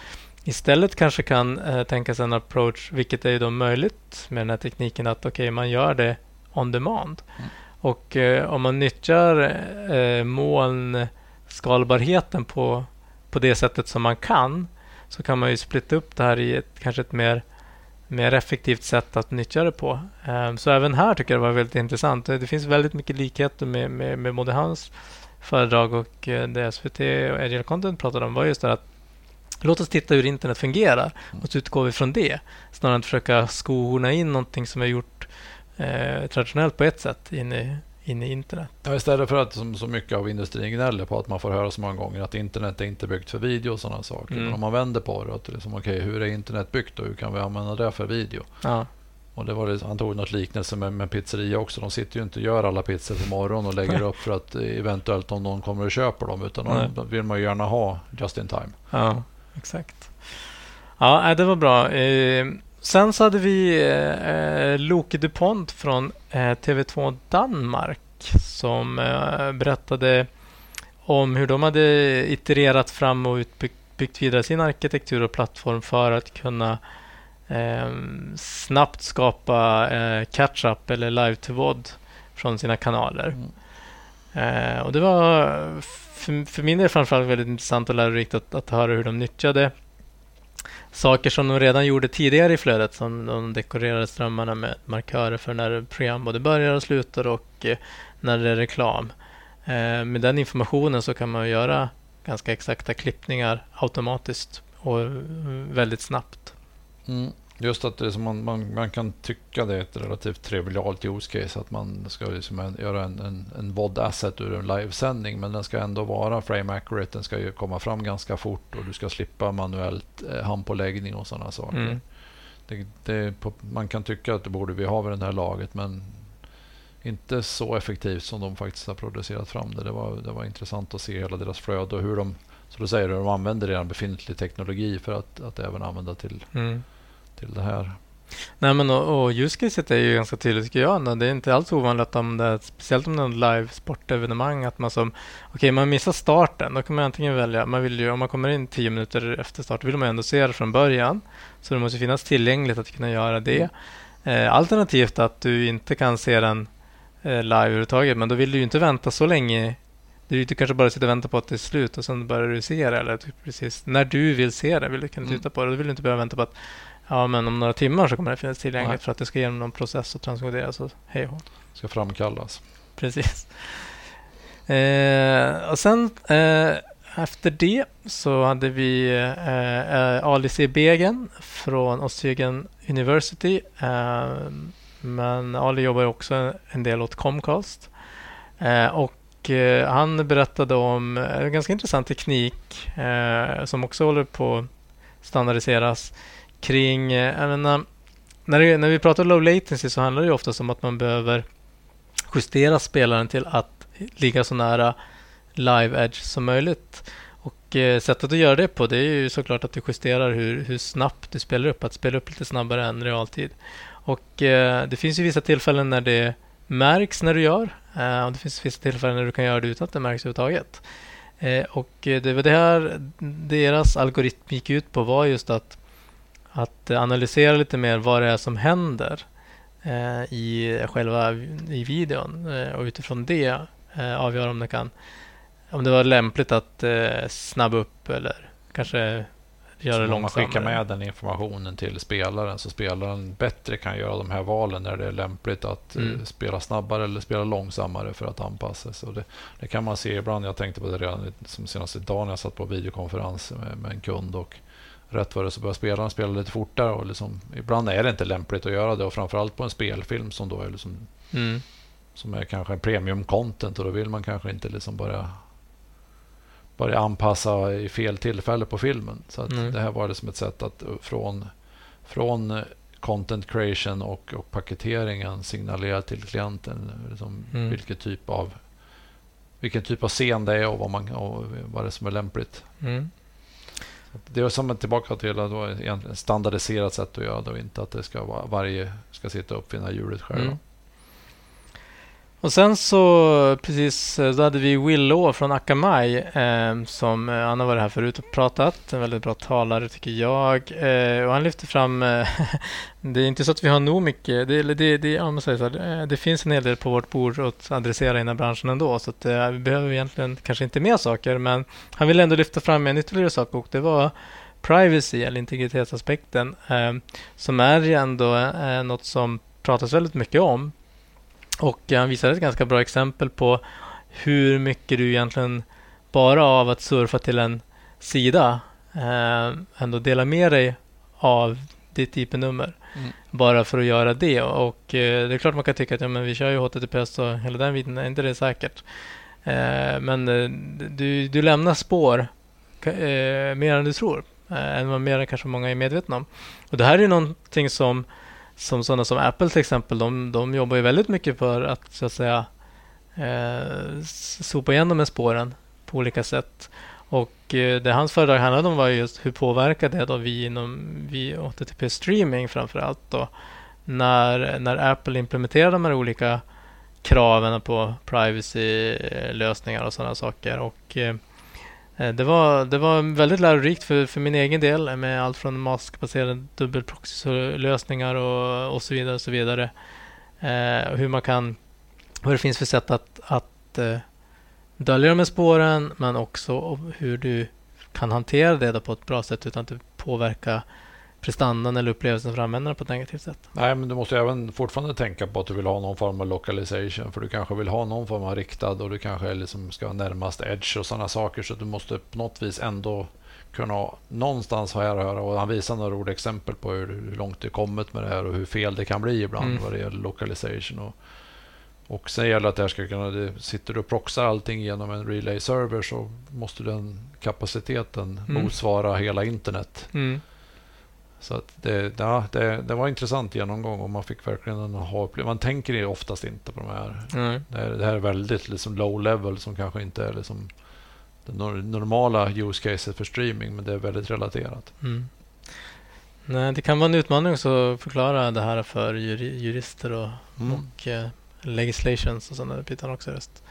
istället kanske kan eh, tänka sig en approach, vilket är då möjligt med den här tekniken, att okay, man gör det on demand. Mm. Och eh, om man nyttjar eh, molnskalbarheten på, på det sättet som man kan så kan man ju splitta upp det här i ett, kanske ett mer, mer effektivt sätt att nyttja det på. Eh, så även här tycker jag det var väldigt intressant. Det finns väldigt mycket likheter med, med, med både hans föredrag och eh, det SVT och Agile Content pratade om var just det att Låt oss titta hur internet fungerar och så utgår vi från det. Snarare än att försöka skohorna in någonting som är gjort eh, traditionellt på ett sätt in i, in i internet. Ja, istället för att som så mycket av industrin gnäller på att man får höra så många gånger att internet är inte byggt för video och sådana saker. Mm. Men om man vänder på det, att liksom, okay, hur är internet byggt och hur kan vi använda det för video? Ja. Och det var det, han tog något liknelse med, med pizzeria också. De sitter ju inte och gör alla pizzor på morgonen och lägger upp för att eventuellt om någon kommer och köper dem. Utan de vill man gärna ha just in time. Ja, exakt. Ja, det var bra. Eh, Sen så hade vi eh, Loke DuPont från eh, TV2 Danmark som eh, berättade om hur de hade itererat fram och utbyggt vidare sin arkitektur och plattform för att kunna eh, snabbt skapa eh, catch-up eller live-to-vod från sina kanaler. Mm. Eh, och Det var för, för min del framförallt väldigt intressant och lärorikt att, att höra hur de nyttjade saker som de redan gjorde tidigare i flödet. Som de dekorerade strömmarna med markörer för när program både börjar och slutar och eh, när det är reklam. Eh, med den informationen så kan man göra ganska exakta klippningar automatiskt och eh, väldigt snabbt. Mm. Just att det som man, man, man kan tycka det är ett relativt trivialt use case att man ska liksom göra en, en, en VOD asset ur en livesändning men den ska ändå vara frame accurate, den ska ju komma fram ganska fort och du ska slippa manuellt eh, handpåläggning och sådana saker. Mm. Det, det, man kan tycka att det borde vi ha vid det här laget men inte så effektivt som de faktiskt har producerat fram det. Det var, det var intressant att se hela deras flöde och hur de, så du säger, de använder redan befintlig teknologi för att, att även använda till mm till det här. Nej men och, och use caset är ju ganska tydligt tycker jag. Det är inte alls ovanligt om det, speciellt om det är en live sportevenemang, att man som, okej okay, man missar starten, då kan man antingen välja, man vill ju, om man kommer in tio minuter efter start, vill man ändå se det från början. Så det måste finnas tillgängligt att kunna göra det. Eh, alternativt att du inte kan se den eh, live överhuvudtaget, men då vill du ju inte vänta så länge du inte kanske bara sitter och väntar på att det är slut och sen börjar du se det. Eller typ precis när du vill se det vill du kunna mm. titta på det. Då vill du inte behöva vänta på att Ja, men om några timmar så kommer det finnas tillgängligt Nej. för att det ska genom någon process och transkoderas och hej och Ska framkallas. Precis. Eh, och sen eh, efter det så hade vi eh, eh Alice Begen från Ostjylland University. Eh, men Ali jobbar också en del åt Comcast. Eh, och eh, han berättade om en ganska intressant teknik som också håller på att standardiseras kring... Eh, jag menar, när, det, när vi pratar low latency så handlar det ofta om att man behöver justera spelaren till att ligga så nära live edge som möjligt. Och eh, sättet att göra det på det är ju såklart att du justerar hur, hur snabbt du spelar upp. Att spela upp lite snabbare än realtid. Och eh, det finns ju vissa tillfällen när det märks när du gör. Eh, och det finns vissa tillfällen när du kan göra det utan att det märks överhuvudtaget. Eh, och eh, det var det här deras algoritm gick ut på var just att att analysera lite mer vad det är som händer eh, i själva i videon eh, och utifrån det eh, avgöra om det kan om det var lämpligt att snabba upp eller kanske göra det långsammare. man skickar med den informationen till spelaren så spelaren bättre kan göra de här valen när det är lämpligt att mm. spela snabbare eller spela långsammare för att anpassa sig. Det, det, kan man se ibland. Jag tänkte på det redan som senast idag när jag satt på videokonferens med, med en kund och rätt vad det så börjar spelarna spela lite fortare. Och liksom, ibland är det inte lämpligt att göra det och framförallt på en spelfilm som då är liksom, mm. som är kanske en premium content och då vill man kanske inte liksom börja börja anpassa i fel tillfälle på filmen. Så mm. det här var liksom ett sätt att från, från content creation och, och paketeringen signalera till klienten liksom mm. vilken typ av vilken typ av scen det är och vad, man, och vad det är som är lämpligt. Mm. Det är som tillbaka till ett standardiserat sätt att göra det och inte att det ska vara, varje ska sitta och uppfinna hjulet själv. Mm. Och sen så precis, eh, då hade vi Willow från Akamai eh, som eh, han har varit här förut och pratat. En väldigt bra talare tycker jag. Eh, och han lyfter fram, eh, det är inte så att vi har nog mycket, det, det, det, ja, så här, eh, det finns en hel del på vårt bord att adressera i den här branschen ändå. Så att, eh, vi behöver egentligen kanske inte mer saker, men han vill ändå lyfta fram en ytterligare sak och det var privacy eller integritetsaspekten som är ju ändå något som pratas väldigt mycket om och han visade ett ganska bra exempel på hur mycket du egentligen bara av att surfa till en sida eh, ändå delar med dig av ditt IP-nummer. Mm. Bara för att göra det. Och eh, det är klart man kan tycka att ja, men vi kör ju HTTPS och hela den biten, är inte det säkert? Eh, men eh, du, du lämnar spår eh, mer än du tror. Eh, än vad mer än kanske många är medvetna om. Och det här är någonting som som sådana som Apple till exempel, de, de jobbar ju väldigt mycket för att så att säga eh, sopa igen de här spåren på olika sätt. Och eh, det hans föredrag handlade om var just hur påverkar det då vi inom vi HTTP streaming framför allt då när, när Apple implementerar de här olika kraven på privacy-lösningar och sådana saker. Och eh, Eh, Eh, det var, det var väldigt lärorikt för, för min egen del med allt från maskbaserade dubbelproxylösningar och, och så vidare. Och så vidare. Eh, hur man kan, vad det finns för sätt att, att eh, dölja de här spåren men också hur du kan hantera det på ett bra sätt utan att det påverkar prestandan eller upplevelsen för användarna på ett negativt sätt. Nej, men du måste även fortfarande tänka på att du vill ha någon form av localization. För du kanske vill ha någon form av riktad och du kanske liksom ska närmast edge och sådana saker. Så du måste på något vis ändå kunna någonstans här höra. Och han visar några roliga exempel på hur, hur långt det kommit med det här och hur fel det kan bli ibland mm. vad det gäller localization. Och, och sen gäller det att det här ska kunna, det, sitter du och proxar allting genom en relay server så måste den kapaciteten mm. motsvara hela internet. Mm. Så att det, ja, det, det, var intressant genomgång och man fick verkligen en ha Man tänker oftast inte på de här. Mm. Det, här det här är väldigt liksom low level som kanske inte är liksom det normala use caset för streaming, men det är väldigt relaterat. Mm. Nej, det kan vara en utmaning att förklara det här för jurister och, mm. och uh, legislations och sådana bitar också. Just.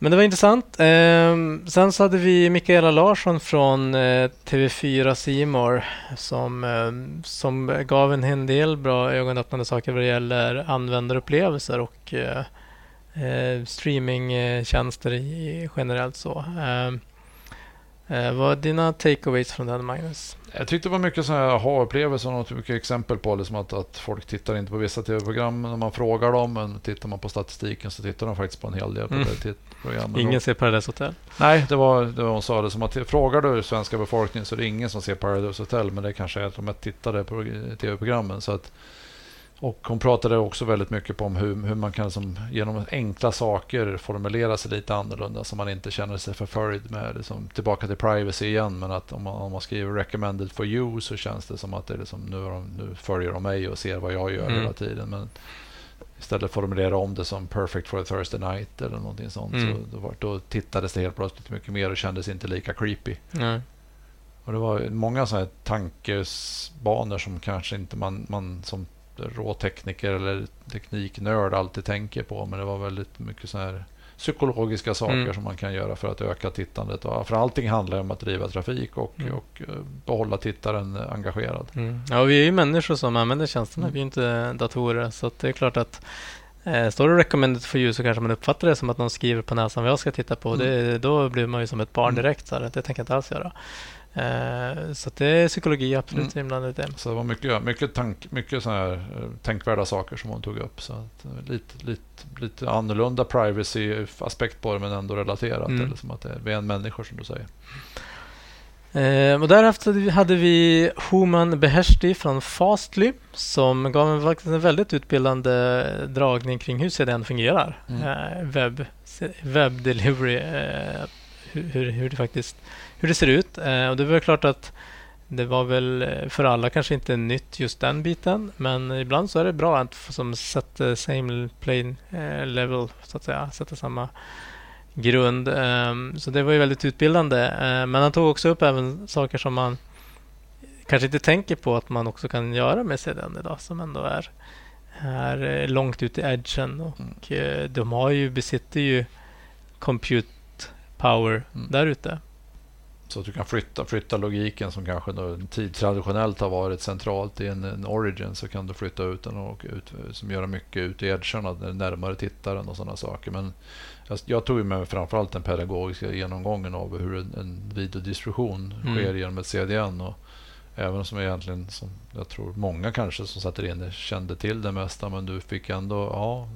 Men det var intressant. Eh, sen så hade vi Mikaela Larsson från eh, TV4 Simor som, eh, som gav en hel del bra ögonöppnande saker vad det gäller användarupplevelser och eh, eh streamingtjänster generellt. så. Ehm, Eh, vad är dina takeaways från den, Magnus? Jag tyckte det var mycket aha-upplevelser och mycket exempel på liksom att, att folk tittar inte på vissa tv-program när man frågar dem. Men tittar man på statistiken så tittar de faktiskt på en hel del på mm. det. Ingen ser Paradise Hotel? Nej, det var det hon sa. Det som att frågar du svenska befolkningen så är det ingen som ser Paradise Hotel. Men det kanske är att de tittade på tv-programmen. Så att och hon pratade också väldigt mycket om hur, hur man kan som, genom enkla saker formulera sig lite annorlunda så man inte känner sig förföljd med liksom, tillbaka till privacy igen. Men att om man, om man skriver recommended for you så känns det som att det är liksom, nu, de, nu följer de mig och ser vad jag gör mm. hela tiden. Men istället formulera om det som perfect for a Thursday night eller någonting sånt. Mm. Så då, då tittades det helt plötsligt mycket mer och kändes inte lika creepy. Mm. Och det var många sådana här tankesbanor som kanske inte man, man som råtekniker eller tekniknörd alltid tänker på. Men det var väldigt mycket så här psykologiska saker mm. som man kan göra för att öka tittandet. för allting handlar om att driva trafik och, mm. och eh, behålla tittaren engagerad. Mm. Ja, vi är ju människor som använder tjänsterna. Mm. Vi är inte datorer. Så det är klart att eh, står det recommended for you så kanske man uppfattar det som att någon skriver på näsan vad jag ska titta på. Mm. Det, då blir man ju som ett barn mm. direkt. Så här, det tänker jag inte alls göra. Eh, så det är psykologi absolut mm. inblandat i det. Så det var mycket, mycket, tank, mycket så här, eh, tänkvärda saker som hon tog upp. Så att, eh, lite, lite, lite annorlunda privacy-aspekt på det men ändå relaterat. Mm. Eller som att det är, en människa som du säger. Eh, och därefter hade vi Human Beheshti från Fastly som gav en, faktiskt en väldigt utbildande dragning kring hur CDN fungerar. Mm. Eh, webb, web delivery, eh, hur, hur det faktiskt hur det ser ut. Eh, och det väl klart att det var väl eh, för alla kanske inte nytt just den biten. Men ibland så är det bra att som sätter same plane eh, level så att säga. Sätta samma grund. Ehm, så det var ju väldigt utbildande. Men han tog också upp även saker som man kanske inte tänker på att man också kan göra med CDN idag som ändå är, är långt ut i edgen. Och mm. de har ju, besitter ju compute power mm. där ute. Så att du kan flytta, flytta logiken som kanske tid, traditionellt har varit centralt i en, en, origin så kan du flytta ut den och ut, som göra mycket ut i edgarna närmare tittaren och sådana saker. Men jag, jag tog med framförallt den pedagogiska genomgången av hur en, en videodistribution mm. sker genom ett CDN. Och även som egentligen, som jag tror många kanske som satt inne kände till det mesta men du fick ändå, ja,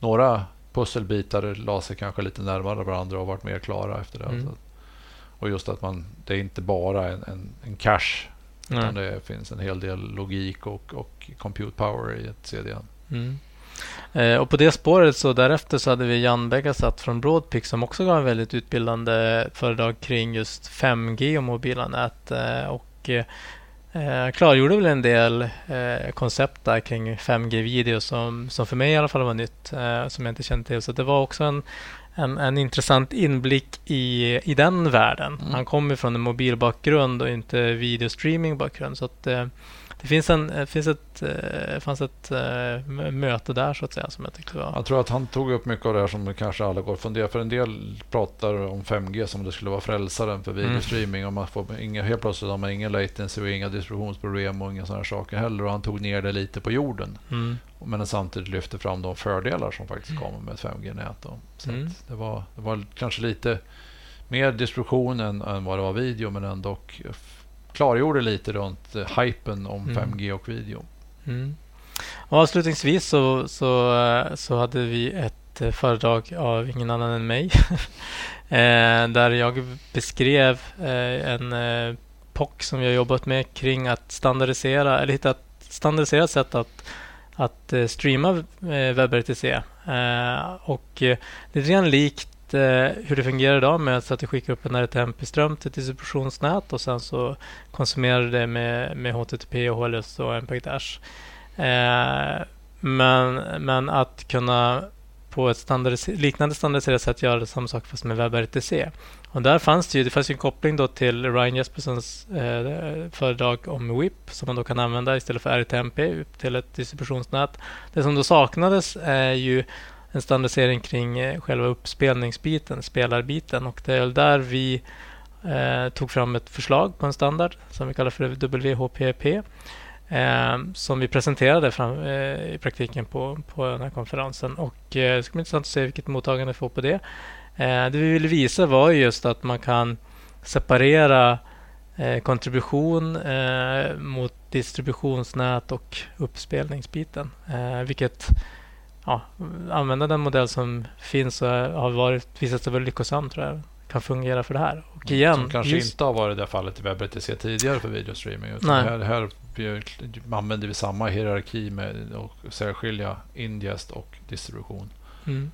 några pusselbitar la sig kanske lite närmare varandra och varit mer klara efter det. Mm. Och just att man, det är inte bara en, en, en cache. Utan det finns en hel del logik och, och compute power i ett CDN. Mm. Eh, och på det spåret så därefter så hade vi Jan Begasatt från Broadpick som också gav en väldigt utbildande föredrag kring just 5G och mobila nät. Eh, och eh, klargjorde väl en del eh, koncept där kring 5G-video som, som för mig i alla fall var nytt. Eh, som jag inte kände till. Så det var också en en, en intressant inblick i, i den världen. Mm. Han kommer från en mobilbakgrund och inte videostreamingbakgrund. Så att, eh, det finns, en, det finns ett, eh, fanns ett äh, möte där så att säga som jag tyckte var... Jag tror att han tog upp mycket av det här som kanske alla går och funderar. För en del pratar om 5G som det skulle vara frälsaren för videostreaming. Mm. Och man får inga, helt plötsligt har man ingen latency och inga distributionsproblem och inga sådana saker heller. Och han tog ner det lite på jorden. Mm. Men samtidigt lyfte fram de fördelar som faktiskt mm. kommer med ett 5G-nät. Så mm. det, var, det var kanske lite mer distribution än, än vad det var video men ändå klargjorde lite runt eh, hypen om Mm. 5G och video. Mm. Och avslutningsvis så, så, eh, så hade vi ett eh, föredrag av ingen annan än mig. där jag beskrev en POC som vi har jobbat med kring att standardisera, eller hitta ett standardiserat sätt att, att streama WebRTC. Och eh, lite grann likt eh, hur det fungerar idag med att strategigruppen är upp en RTMP-ström till ett distributionsnät och sen så konsumerar det med, med HTTP, och HLS och MPEG-Dash. Eh, men, men att kunna på ett standardis- liknande standardiserat sätt göra samma sak fast med WebRTC. Och där fanns det ju, det fanns ju en koppling då till Ryan Jespersons eh, föredrag om WIP som man då kan använda istället för RTMP upp till ett distributionsnät. Det som då saknades är ju en standardisering kring eh, själva uppspelningsbiten, spelarbiten och det är där vi eh, tog fram ett förslag på en standard som vi kallar för WHPP eh, som vi presenterade fram, eh, i praktiken på, på den här konferensen. Och eh, Det ska bli intressant att se vilket mottagande vi får på det. Eh, det vi ville visa var just att man kan separera eh, kontribution eh, mot distributionsnät och uppspelningsbiten. Eh, vilket ja, använda den modell som finns och har varit, visat sig vara lyckosam tror jag kan fungera för det här. Och igen, Som kanske just- inte har varit det fallet i WebRTC tidigare för videostreaming. Utan Nej. här, här använder vi samma hierarki med att särskilja ingest och distribution. Mm.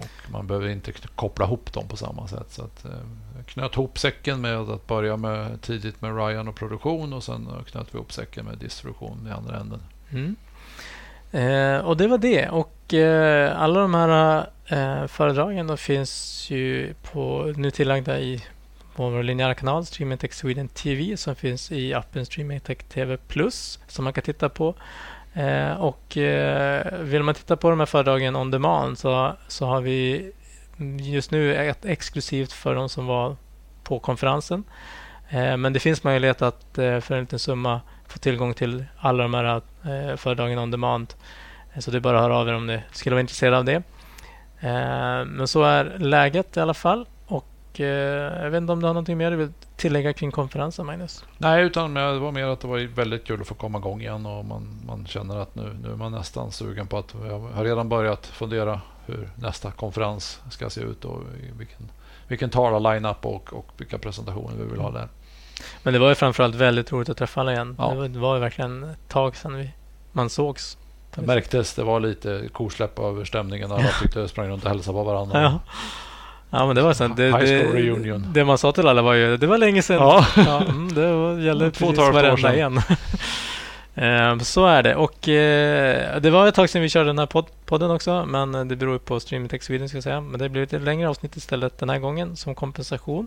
Och man behöver inte koppla ihop dem på samma sätt. Så att, eh, knöt ihop säcken med att börja med, tidigt med Ryan och produktion och sen knöt vi ihop säcken med distribution i andra änden. Mm. Eh, och det var det. Och eh, alla de här eh, föredragen då finns ju på, nu tillagda i på vår linjära kanal Streaming Tech Sweden TV som finns i appen Streaming Tech TV Plus som man kan titta på. Eh, och eh, vill man titta på de här föredragen on demand så, så har vi just nu ett exklusivt för de som var på konferensen. Eh, men det finns möjlighet att eh, för en liten summa få tillgång till alla de här eh, föredragen on demand. Eh, så det är bara att höra av er om ni skulle vara intresserade av det. Eh, men så är läget i alla fall. Och eh, jag vet inte om du har någonting mer du vill tillägga kring konferensen, Magnus? Nej, utan det var mer att det var väldigt kul att få komma igång igen och man, man känner att nu, nu är man nästan sugen på att... Jag har redan börjat fundera hur nästa konferens ska se ut och vilken, vilken tala-line-up och, och vilka presentationer vi vill ha där. Men det var ju framförallt väldigt roligt att träffa alla igen. Ja. Det, var, det var ju verkligen ett tag sedan vi, man sågs. Det märktes, det var lite kosläpp över stämningen. Alla tyckte jag sprang runt och hälsade på varandra. Ja. Ja, men det var så. Det, det, det man sa till alla var ju det var länge sedan. Ja. Ja, mm, det var, gällde Två precis varenda sedan. igen. Eh, Så är det. Och eh, Det var ett tag sedan vi körde den här pod- podden också, men det beror på Streaming Tech Sweden ska jag säga. Men det blir ett längre avsnitt istället den här gången som kompensation.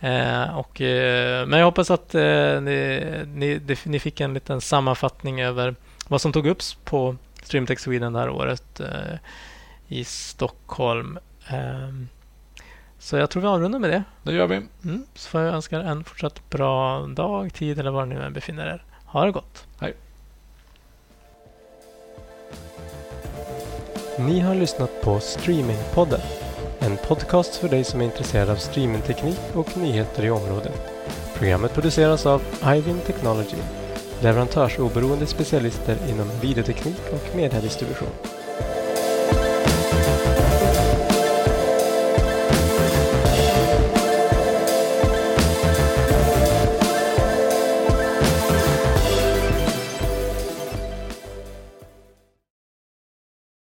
Eh, och, eh, men jag hoppas att eh, ni, ni, ni fick en liten sammanfattning över vad som tog upp på Streaming Tech Sweden det här året eh, i Stockholm. Ehm, så jag tror vi avrundar med det. Det gör vi. Mm, så får jag önska er en fortsatt bra dag, tid eller var ni nu än befinner er. Ha det gott! Hej. Ni har lyssnat på Streamingpodden. En podcast för dig som är intresserad av streamingteknik och nyheter i området. Programmet produceras av Ivin Technology, leverantörsoberoende specialister inom videoteknik och mediedistribution.